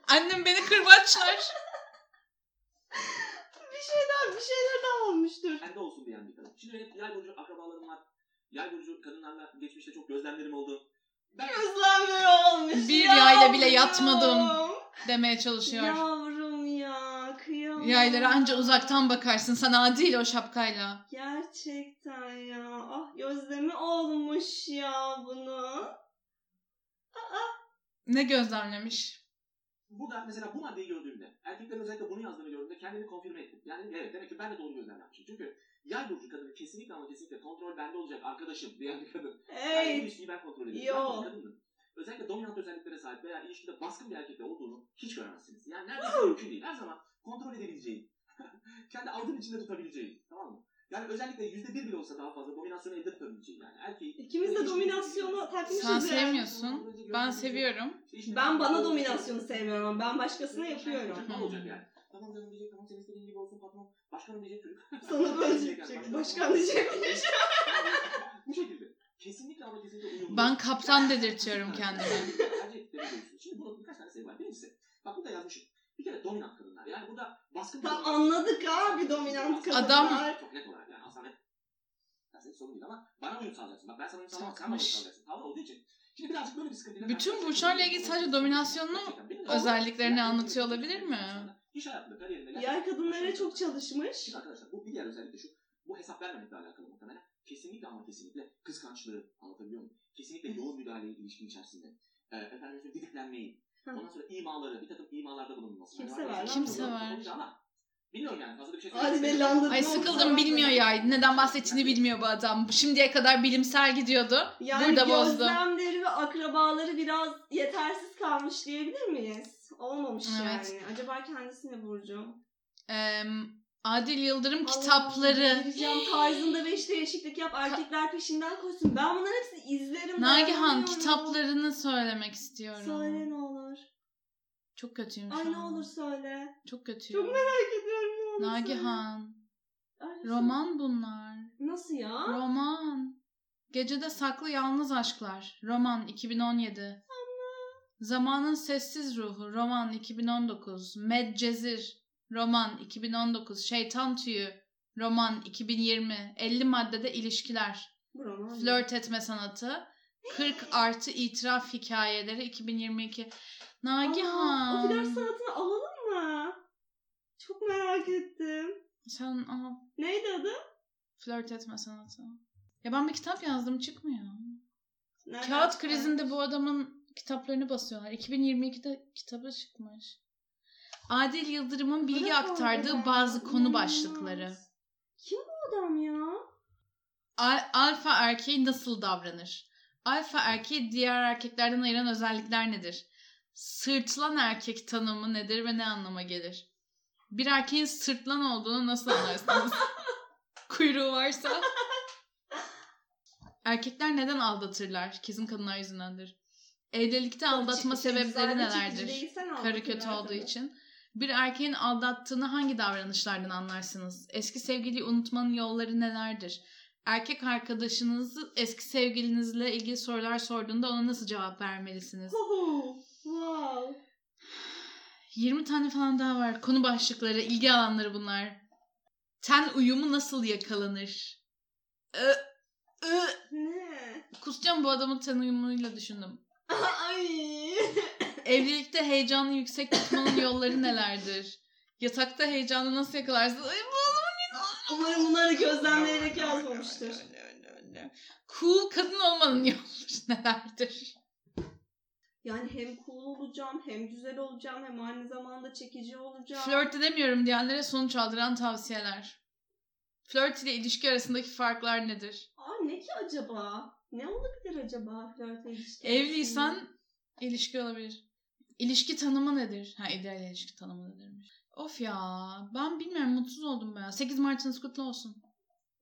Annem beni kırbaçlar. bir şeyler bir şeyler daha olmuştur. Kendi olsun diyen bir kadın. Şimdi benim yay burcu akrabalarım var. Yay burcu kadınlarla geçmişte çok gözlemlerim oldu. Ben Gözlemleri olmuş. Bir yavrum. yayla bile yatmadım. Demeye çalışıyor. Yavrum ya kıyamam. Yaylara anca uzaktan bakarsın. Sana değil o şapkayla. Gerçekten ya. Ah gözlemi olmuş ya bunu. Ne gözlemlemiş? burada mesela bu maddeyi gördüğümde, erkeklerin özellikle bunu yazdığını gördüğümde kendimi konfirme ettim. Yani evet demek ki ben de doğru gözlem yapmışım. Çünkü yay burcu kadını kesinlikle ama kesinlikle kontrol bende olacak arkadaşım diyen bir kadın. Yani bu Hey. ilişkiyi ben kontrol edeceğim. Yo. Ben kadınım. Özellikle dominant özelliklere sahip veya ilişkide baskın bir erkekle olduğunu hiç göremezsiniz. Yani neredeyse mümkün değil. Her zaman kontrol edebileceğin, kendi avucun içinde tutabileceğin. Tamam mı? Yani özellikle yüzde bir bile olsa daha fazla dominasyonu elde tutabileceğin yani. Erkeği... İkimiz de dominasyonu takmışız Sen sevmiyorsun. Ben seviyorum. Ben bana dominasyonu sevmiyorum ama ben başkasına yapıyorum. Ne olacak yani? Tamam canım diyecek, tamam senin istediğin gibi olsun patron. Başkanım diyecek çocuk. Sana böyle diyecek. Başkan diyecek. Bu şekilde. Kesinlikle ama kesinlikle uyumlu. Ben kaptan dedirtiyorum kendime. Şimdi bunun birkaç tane sebebi var. Birincisi, bak burada yazmışım. Bir kere dominant kadınlar. Yani burada baskın Tam kadınlar- anladık abi dominant kadınlar. Adam- Çok net olarak yani aslında sorun değil ama bana uyum sağlayacaksın. Bak ben sana uyum sağlamam, sen bana uyum sağlayacaksın. Tavır olduğu için. Şimdi birazcık böyle bir sıkıntıyla... Bütün burçlarla ilgili sadece dominasyonlu özelliklerini anlatıyor olabilir mi? İş hayatında, kariyerinde... Yay kadınlara çok çalışmış. Şimdi arkadaşlar bu bir diğer özellik de şu. Bu hesap vermemekle alakalı muhtemelen. Kesinlikle ama kesinlikle kıskançlığı anlatabiliyor muyum? Kesinlikle yoğun müdahaleyi ilişkin içerisinde. Ee, efendim söyleyeyim didiklenmeyi. Ondan sonra imaları, bir takım imalarda bulunması. Kim Yani sever arkadaşlar, lan Kim bunu? sever? Ama bilmiyorum yani fazla bir şey Hadi söyleyeyim. Ay sıkıldım bilmiyor ya. Neden bahsettiğini bilmiyor bu adam. Şimdiye kadar bilimsel gidiyordu. Yani Burada bozdu. gözlemleri ve akrabaları biraz yetersiz kalmış diyebilir miyiz? Olmamış Evet. yani. Acaba kendisi ne Burcu? Ee, Adil Yıldırım Allah'ım, kitapları. Vereceğim tarzında beş değişiklik yap erkekler peşinden koşsun. Ben bunların hepsini izlerim. Nagihan kitaplarını söylemek istiyorum. Söyle ne olur. Çok kötüyüm şu Ay ne olur söyle. Çok kötüyüm. Çok merak ediyorum ne olur söyle. Nagihan. Ay, Roman bunlar. Nasıl ya? Roman. Gecede saklı yalnız aşklar. Roman 2017. Zamanın sessiz ruhu. Roman 2019. Medcezir. Roman 2019. Şeytan tüyü. Roman 2020. 50 maddede ilişkiler. Roman. Flört etme sanatı. 40 artı itiraf hikayeleri 2022. Aa, Nagihan. o flört sanatını alalım mı? Çok merak ettim. Sen aha, Neydi adı? flört etme sanatı. Ya ben bir kitap yazdım çıkmıyor. Nereden Kağıt çıkar? krizinde bu adamın kitaplarını basıyorlar. 2022'de kitabı çıkmış. Adil Yıldırım'ın bilgi Bırak aktardığı bazı konu başlıkları. Kim bu adam ya? Al- alfa erkeği nasıl davranır? Alfa erkeği diğer erkeklerden ayıran özellikler nedir? Sırtlan erkek tanımı nedir ve ne anlama gelir? Bir erkeğin sırtlan olduğunu nasıl anlarsınız? Kuyruğu varsa. Erkekler neden aldatırlar? Kesin kadınlar yüzündendir. Evlilikte aldatma şey, sebepleri nelerdir? Karı kötü olduğu tabii. için. Bir erkeğin aldattığını hangi davranışlardan anlarsınız? Eski sevgiliyi unutmanın yolları nelerdir? Erkek arkadaşınızı eski sevgilinizle ilgili sorular sorduğunda ona nasıl cevap vermelisiniz? Wow. 20 tane falan daha var. Konu başlıkları, ilgi alanları bunlar. Ten uyumu nasıl yakalanır? Ö, ö. Ne? Kusacağım bu adamın ten uyumuyla düşündüm. Ay. Evlilikte heyecanı yüksek tutmanın yolları nelerdir? Yatakta heyecanı nasıl yakalarsınız? Ay, bu Umarım bunları gözlemleyerek yazmamıştır. Cool kadın olmanın yolları nelerdir? Yani hem cool olacağım, hem güzel olacağım, hem aynı zamanda çekici olacağım. Flört edemiyorum diyenlere sonuç aldıran tavsiyeler. Flört ile ilişki arasındaki farklar nedir? Aa ne ki acaba? Ne olabilir acaba flört ilişki? Evliysen ilişki olabilir. İlişki tanımı nedir? Ha ideal ilişki tanımı nedirmiş. Of ya ben bilmiyorum mutsuz oldum ben. 8 Mart'ınız kutlu olsun.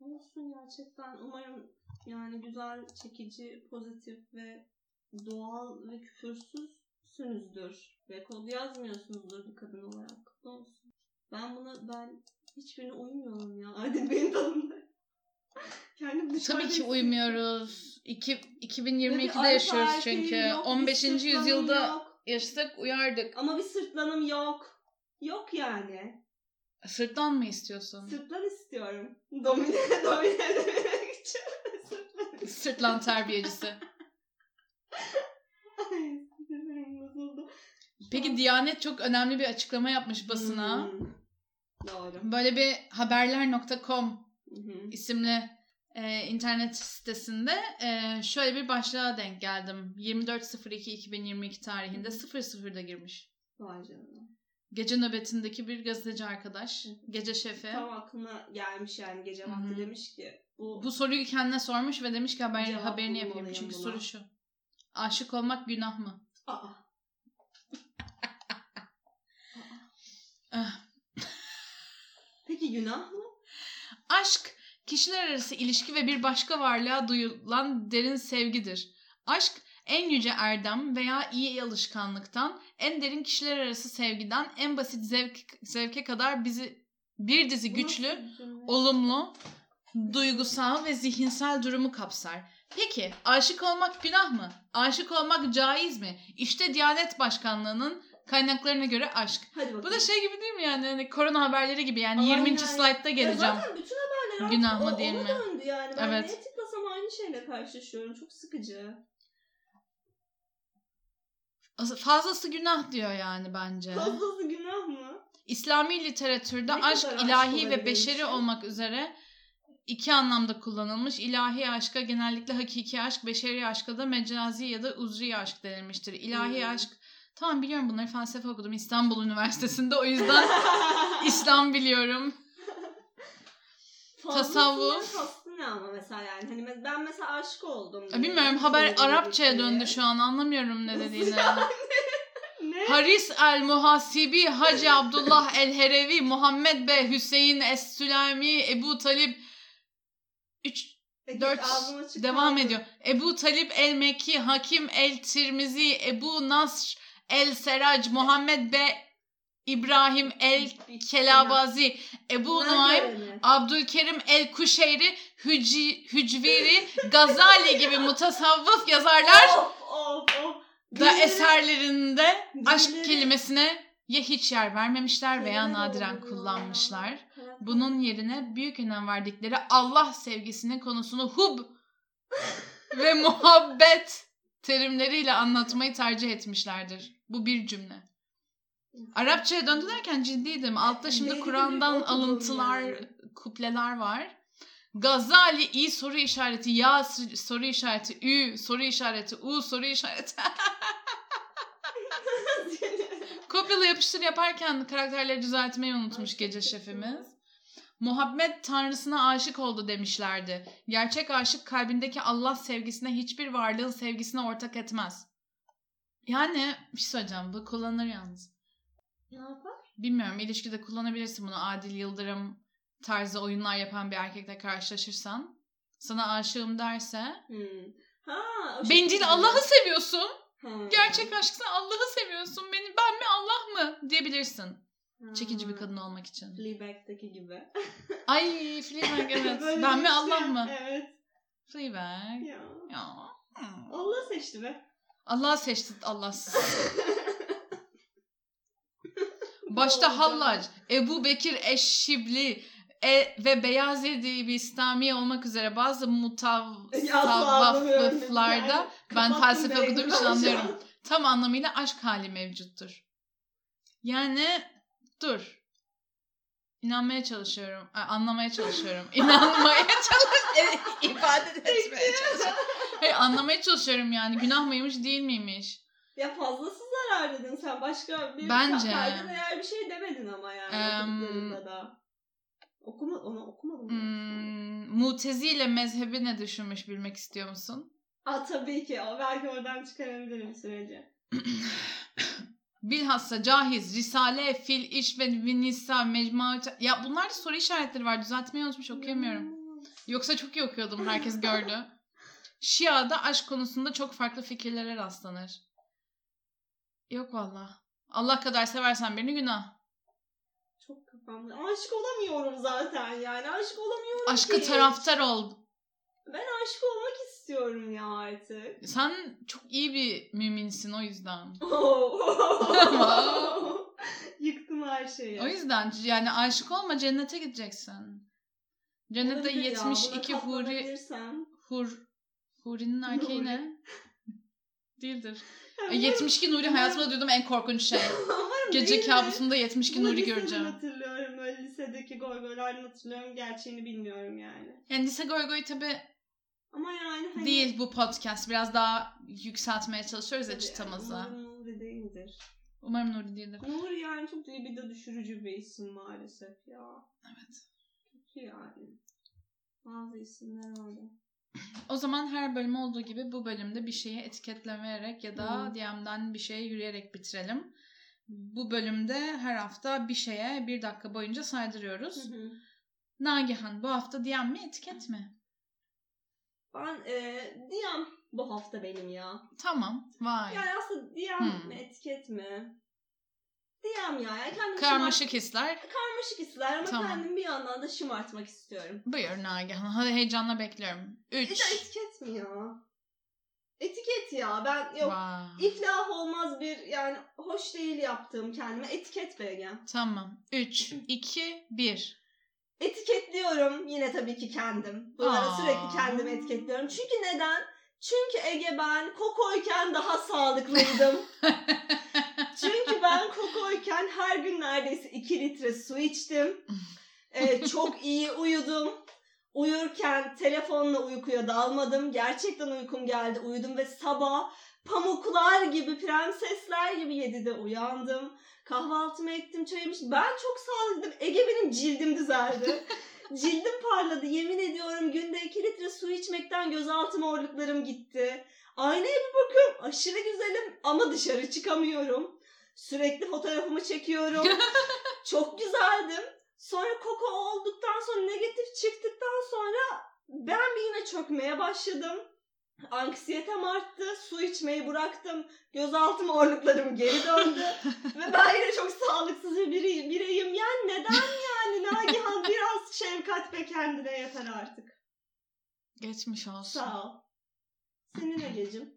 Olsun gerçekten. Umarım yani güzel, çekici, pozitif ve doğal ve küfürsüzsünüzdür. Ve kod yazmıyorsunuzdur bir kadın olarak. Kutlu olsun. Ben buna ben hiçbirine uymuyorum ya. Adil benim tadımda. Kendim Tabii ki uymuyoruz. İki, Ve bir 2022'de alfa yaşıyoruz erkeğim çünkü. yok, 15. bir sırtlanım yüzyılda yok. yaşasak uyardık. Ama bir sırtlanım yok. Yok yani. Sırtlan mı istiyorsun? Sırtlan istiyorum. Domine, domine edebilmek için. Sırtlan. Sırtlan terbiyecisi. Ay, sinirim bozuldu. Peki Diyanet çok önemli bir açıklama yapmış basına. Hmm. Doğru. Böyle bir haberler.com Hı hı. isimli e, internet sitesinde e, şöyle bir başlığa denk geldim. 24.02.2022 tarihinde 00'da girmiş. Vay canına. Gece nöbetindeki bir gazeteci arkadaş, gece şefi. Tam aklına gelmiş yani gece vakti demiş ki bu, Bu soruyu kendine sormuş ve demiş ki haber, haberini yapayım. Çünkü buna. soru şu. Aşık olmak günah mı? Aa. Ah. Peki günah mı? Aşk, kişiler arası ilişki ve bir başka varlığa duyulan derin sevgidir. Aşk, en yüce erdem veya iyi alışkanlıktan, en derin kişiler arası sevgiden, en basit zevk, zevke kadar bizi bir dizi güçlü, olumlu, duygusal ve zihinsel durumu kapsar. Peki aşık olmak günah mı? Aşık olmak caiz mi? İşte Diyanet Başkanlığı'nın kaynaklarına göre aşk. Hadi bakalım. Bu da şey gibi değil mi yani? Hani korona haberleri gibi yani Aynen. 20. slaytta Ya geleceğim. zaten bütün haberler Günah mı o- değil ona mi? döndü yani. Ben Evet. neye tıklasam aynı şeyle karşılaşıyorum. Çok sıkıcı. Fazlası günah diyor yani bence. Fazlası günah mı? İslami literatürde Ne aşk kadar aşk ilahi ve olabilir beşeri şey? olmak üzere iki anlamda kullanılmış. İlahi aşka genellikle hakiki aşk, beşeri aşka da mecazi ya da uzri aşk denilmiştir. İlahi Hmm. aşk Tamam biliyorum bunları felsefe okudum İstanbul Üniversitesi'nde o yüzden İslam biliyorum. Tasavvuf. kastı ne ama mesela yani. Hani ben mesela aşık oldum. Ya. Bilmiyorum haber Arapçaya döndü şu an anlamıyorum ne dediğini. Ne? Haris el Muhasibi, Hacı Abdullah el Herevi, Muhammed Bey, Hüseyin es Süleymi, Ebu Talip 3 Peki, 4 ağzım açık devam ediyor. Ebu Talip el Mekki, Hakim el Tirmizi, Ebu Nasr el Serac, Muhammed Bey, İbrahim el Bitti. Kelabazi, Ebu Nuaym. Abdülkerim el Kuşeyri, Hüci, Hücveri, Gazali gibi mutasavvıf yazarlar Of of of. da eserlerinde aşk kelimesine ya hiç yer vermemişler veya nadiren kullanmışlar. Bunun yerine büyük önem verdikleri Allah sevgisinin konusunu hub ve muhabbet terimleriyle anlatmayı tercih etmişlerdir. Bu bir cümle. Arapçaya döndü derken ciddiydim. Altta şimdi Kur'an'dan alıntılar, yani. kupleler var. Gazali i soru işareti, ya soru işareti, ü soru işareti, u soru işareti. Kopyala yapıştır yaparken karakterleri düzeltmeyi unutmuş gece şefimiz. Muhammed tanrısına aşık oldu demişlerdi. Gerçek aşık kalbindeki Allah sevgisine hiçbir varlığın sevgisine ortak etmez. Yani bir şey söyleyeceğim. Bu kullanılır yalnız. Ne yapar? Bilmiyorum ilişkide kullanabilirsin bunu. Adil Yıldırım tarzı oyunlar yapan bir erkekle karşılaşırsan. Sana aşığım derse. Hmm. Ha, Bencil. Allah'ı seviyorsun. Ha. Gerçek aşksa Allah'ı seviyorsun. Beni ben mi Allah mı diyebilirsin. Çekici bir kadın olmak için. Fleabag'daki gibi. Ay Fleabag evet. Ben mi şey. Allah mı? Evet. Fleabag. Ya. Ya. Hmm. Allah seçti be. Allah seçti Allahsız. Başta. Hallac, Ebu Bekir Eşşibli e, ve Beyazidi Bistami olmak üzere bazı mutavvaflıklarda Yani ben felsefe okuduğum için anlıyorum. Tam anlamıyla aşk hali mevcuttur. Yani dur. İnanmaya çalışıyorum. Ay, anlamaya çalışıyorum. İnanmaya çalışıyorum. ifade etmeye çalışıyorum. Hayır, anlamaya çalışıyorum yani. Günah mıymış değil miymiş? Ya fazlası zarar dedin sen. Başka bir Bence. kayda değer bir şey demedin ama yani. Okuduklarında da. Okuma, onu okumadım. Hmm, Mutezile mezhebi ne düşünmüş bilmek istiyor musun? Aa tabii ki. O belki oradan çıkarabilirim süreci. Bilhassa cahiz, risale, fil, iş ve nisa, mecmuat... Ya bunlar da soru işaretleri var. Düzeltmeyi unutmuş okuyamıyorum. Yoksa çok iyi okuyordum. Herkes gördü. Şia'da aşk konusunda çok farklı fikirlere rastlanır. Yok valla. Allah kadar seversen birini günah. Çok kafamda. Aşık olamıyorum zaten yani. Aşık olamıyorum Aşkı ki. taraftar ol. Ben aşık olmak istiyorum ya artık. Sen çok iyi bir müminsin o yüzden. Yıktım her şeyi. O yüzden yani aşık olma cennete gideceksin. Cennette Olabilir ya, 72 buna huri katlanabilirsem. hur hurinin erkeği ne? Değildir. E, 72 Nuri hayatımda duyduğum en korkunç şey. Umarım Gece değildir. kabusumda 72 Bunu Nuri liseden göreceğim. hatırlıyorum. Böyle lisedeki goygoylardan hatırlıyorum. Gerçeğini bilmiyorum yani. Yani lise goy goy tabi Ama yani hani... değil bu podcast. Biraz daha yükseltmeye çalışıyoruz ya çıtamızı. Umarım Nuri değildir. Umarım Nuri değildir. Nuri yani çok libido düşürücü bir isim maalesef ya. Evet. Kötü yani. Bazı isimler öyle. O zaman her bölüm olduğu gibi bu bölümde bir şeyi etiketlemeyerek ya da Hı. DM'den bir şeye yürüyerek bitirelim. Bu bölümde her hafta bir şeye bir dakika boyunca saydırıyoruz. Nagihan bu hafta DM mi etiket mi? Ben e, DM bu hafta benim ya. Tamam. Vay. Yani aslında DM Hmm. mi etiket mi? DM ya. Yani kendimi Karmaşık hisler. şımart- karmaşık hisler ama Tamam. kendimi bir yandan da şımartmak istiyorum. Buyur Nagihan. Hadi heyecanla bekliyorum. Bir de 3. etiket mi ya? Etiket ya. Ben yok Vay. iflah olmaz bir yani hoş değil yaptığım kendime etiket BG. Tamam. 3, 2, 1. Etiketliyorum yine tabii ki kendim. Bu ara Aa. sürekli kendimi etiketliyorum. Çünkü neden? Çünkü Ege ben kokoyken daha sağlıklıydım. Çünkü ben kokoyken her gün neredeyse 2 litre su içtim. Ee, çok iyi uyudum. Uyurken telefonla uykuya dalmadım. Gerçekten uykum geldi. Uyudum ve sabah pamuklar gibi, prensesler gibi 7'de uyandım. Kahvaltımı ettim, çayımı içtim. Ben çok sağlıklıydım. Ege benim cildim düzeldi. Cildim parladı. Yemin ediyorum günde 2 litre su içmekten gözaltı morluklarım gitti. Aynaya bir bakıyorum. Aşırı güzelim ama dışarı çıkamıyorum. Sürekli fotoğrafımı çekiyorum. çok güzeldim. Sonra koko olduktan sonra negatif çıktıktan sonra ben bir yine çökmeye başladım. Anksiyetem arttı. Su içmeyi bıraktım. Gözaltı morluklarım geri döndü. Ve ben yine çok sağlıksız bir bireyim. Yani neden yani Nagihan biraz şefkat ve kendine yeter artık. Geçmiş olsun. Sağ ol. Senin Ege'cim.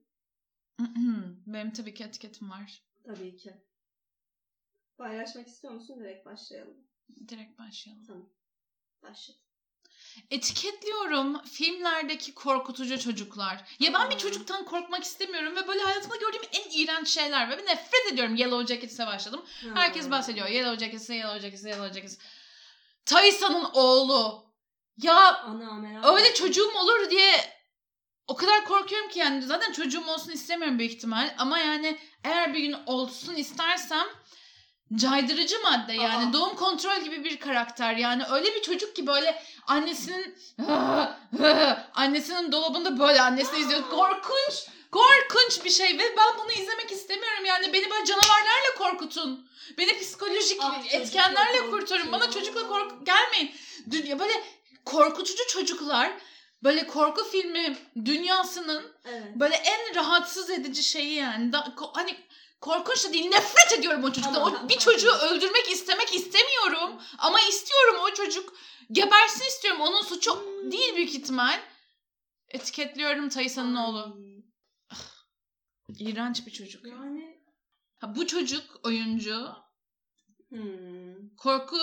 Benim tabii ki etiketim var. Tabii ki. Paylaşmak istiyor musun? Direkt başlayalım. Direkt başlayalım. Tamam. Başla. Etiketliyorum filmlerdeki korkutucu çocuklar. Ya ben bir Aa. çocuktan korkmak istemiyorum ve böyle hayatımda gördüğüm en iğrenç şeyler ve nefret ediyorum. Yellow Jackets'e başladım. Herkes Ha. bahsediyor. Yellow Jackets'e, Yellow Jackets'e, Yellow Jackets. Taysa'nın oğlu. Ya Ana öyle çocuğum olur diye o kadar korkuyorum ki yani zaten çocuğum olsun istemiyorum büyük ihtimal ama yani eğer bir gün olsun istersem caydırıcı madde yani. Aa. doğum kontrol gibi bir karakter. Yani öyle bir çocuk ki böyle annesinin annesinin dolabında böyle annesini izliyor. Korkunç korkunç bir şey ve ben bunu izlemek istemiyorum yani. Beni böyle canavarlarla korkutun. Beni psikolojik Ah, etkenlerle kurtarın. Bana çocukla kork gelmeyin. Dünya böyle korkutucu çocuklar böyle korku filmi dünyasının Evet. böyle en rahatsız edici şeyi yani. Da, hani korkunç da değil nefret ediyorum o çocuktan. Ama- O bir çocuğu öldürmek istemek istemiyorum ama istiyorum o çocuk gebersin istiyorum. Onun suçu değil büyük ihtimal. Etiketliyorum Taysa'nın oğlu. İğrenç bir çocuk. Yani Ha, bu çocuk oyuncu hmm. korku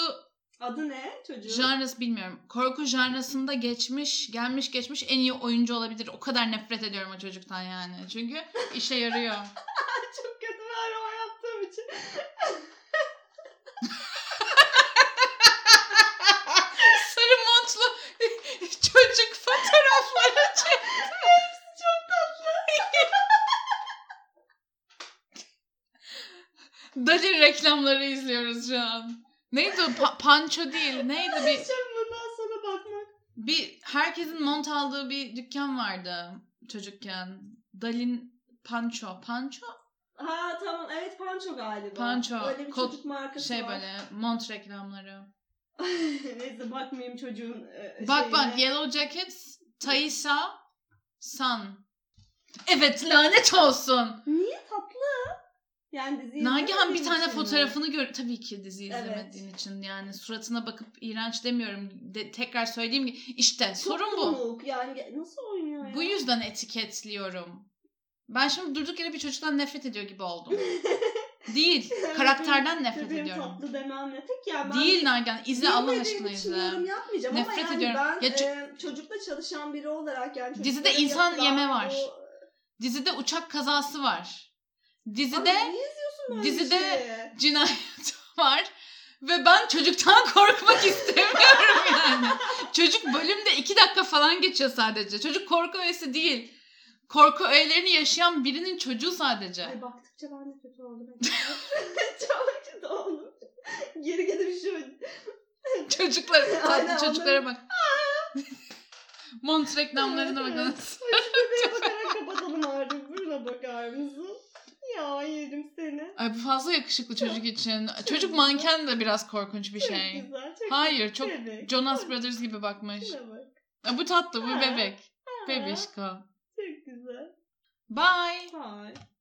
adı ne çocuğun? janrası bilmiyorum. Korku janrasında geçmiş, gelmiş geçmiş en iyi oyuncu olabilir. O kadar nefret ediyorum o çocuktan yani. Çünkü işe yarıyor. Çok için. Sarı montlu çocuk fotoğrafları çek. Çok tatlı. Dalin reklamları izliyoruz şu an. Neydi o? Pa- Panço değil. Neydi bir bundan sonra bakmak. bir herkesin mont aldığı bir dükkan vardı çocukken. Dalin Panço. Panço? Ha tamam evet Panço galiba. Panço, Öyle bir kot- çocuk markası Şey var. böyle mont reklamları. Neyse bakmayayım çocuğun e, Bak şeyine. bak Yellow Jackets, Thaisa, Sun. Evet lanet olsun. Niye tatlı? Yani diziyi Nagihan bir tane fotoğrafını gör tabii ki dizi Evet. izlemediğin için yani suratına bakıp iğrenç demiyorum. De, tekrar söyleyeyim ki işte Çok sorun bu. Yani nasıl oynuyor ya? Bu yüzden etiketliyorum. Ben şimdi durduk yere bir çocuktan nefret ediyor gibi oldum. Değil. Karakterden nefret Bebeğim ediyorum. tatlı demem ne tek ya. Ben Değil Nagihan. izle Allah bilmediğim aşkına için izle. yorum yapmayacağım Nefret ama yani ediyorum. ben Ya e, çocukla çalışan biri olarak yani Dizide çocukların insan yapılan yeme var. bu- Dizide uçak kazası var. Abi Dizide niye izliyorsun böyle dizide- şeyi? cinayet var. Ve ben çocuktan korkmak istemiyorum yani. Çocuk bölümde iki dakika falan geçiyor sadece. Çocuk korku öğesi değil. Korku öğelerini yaşayan birinin çocuğu sadece. Ay baktıkça ben de kötü oldum. Çok kötü oldum. Geri gidip şu Çocuklar, Aynen, tatlı çocuklara onların- bak. Mont reklamlarına bakınız. Ay şu bebeğe bakarak kapatalım artık. Buna bakar mısın? Ya yerim seni. Ay bu fazla yakışıklı çocuk için. Çocuk manken de biraz korkunç bir Çok şey. güzel. Çok Hayır çok Bebek. Jonas Brothers gibi bakmış. Şuna bak. Ay, Bu tatlı bu Ha. bebek. Ha, Bebişko. Çok güzel. Bye. Bye.